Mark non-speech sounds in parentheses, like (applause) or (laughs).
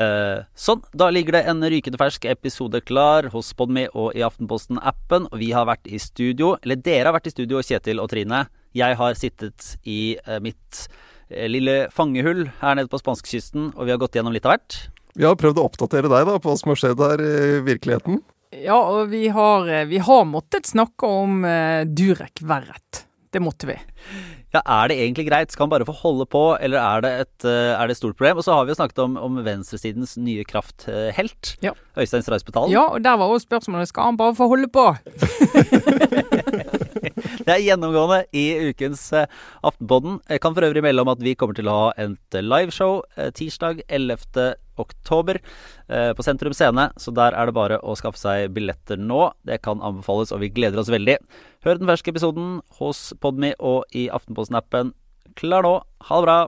Eh, sånn, da ligger det en rykende fersk episode klar hos Podme og i Aftenposten-appen. Vi har vært i studio, eller dere har vært i studio, Kjetil og Trine. Jeg har sittet i eh, mitt eh, lille fangehull her nede på spanskekysten, og vi har gått gjennom litt av hvert. Vi har prøvd å oppdatere deg da på hva som har skjedd her i virkeligheten. Ja, og vi har, eh, vi har måttet snakke om uh, Durek Verret. Det måtte vi. Ja, Er det egentlig greit? Skal han bare få holde på, eller er det et, uh, er det et stort problem? Og så har vi jo snakket om, om venstresidens nye krafthelt, Ja. Øystein Stray Spetalen. Ja, og der var også spørsmålet skal han bare få holde på. (laughs) Det er gjennomgående i ukens uh, Aftenpodden. Jeg kan for øvrig melde om at vi kommer til å ha et liveshow uh, tirsdag 11. oktober uh, på Sentrum Scene, så der er det bare å skaffe seg billetter nå. Det kan anbefales, og vi gleder oss veldig. Hør den ferske episoden hos Podme og i Aftenposten-appen. Klar nå. Ha det bra.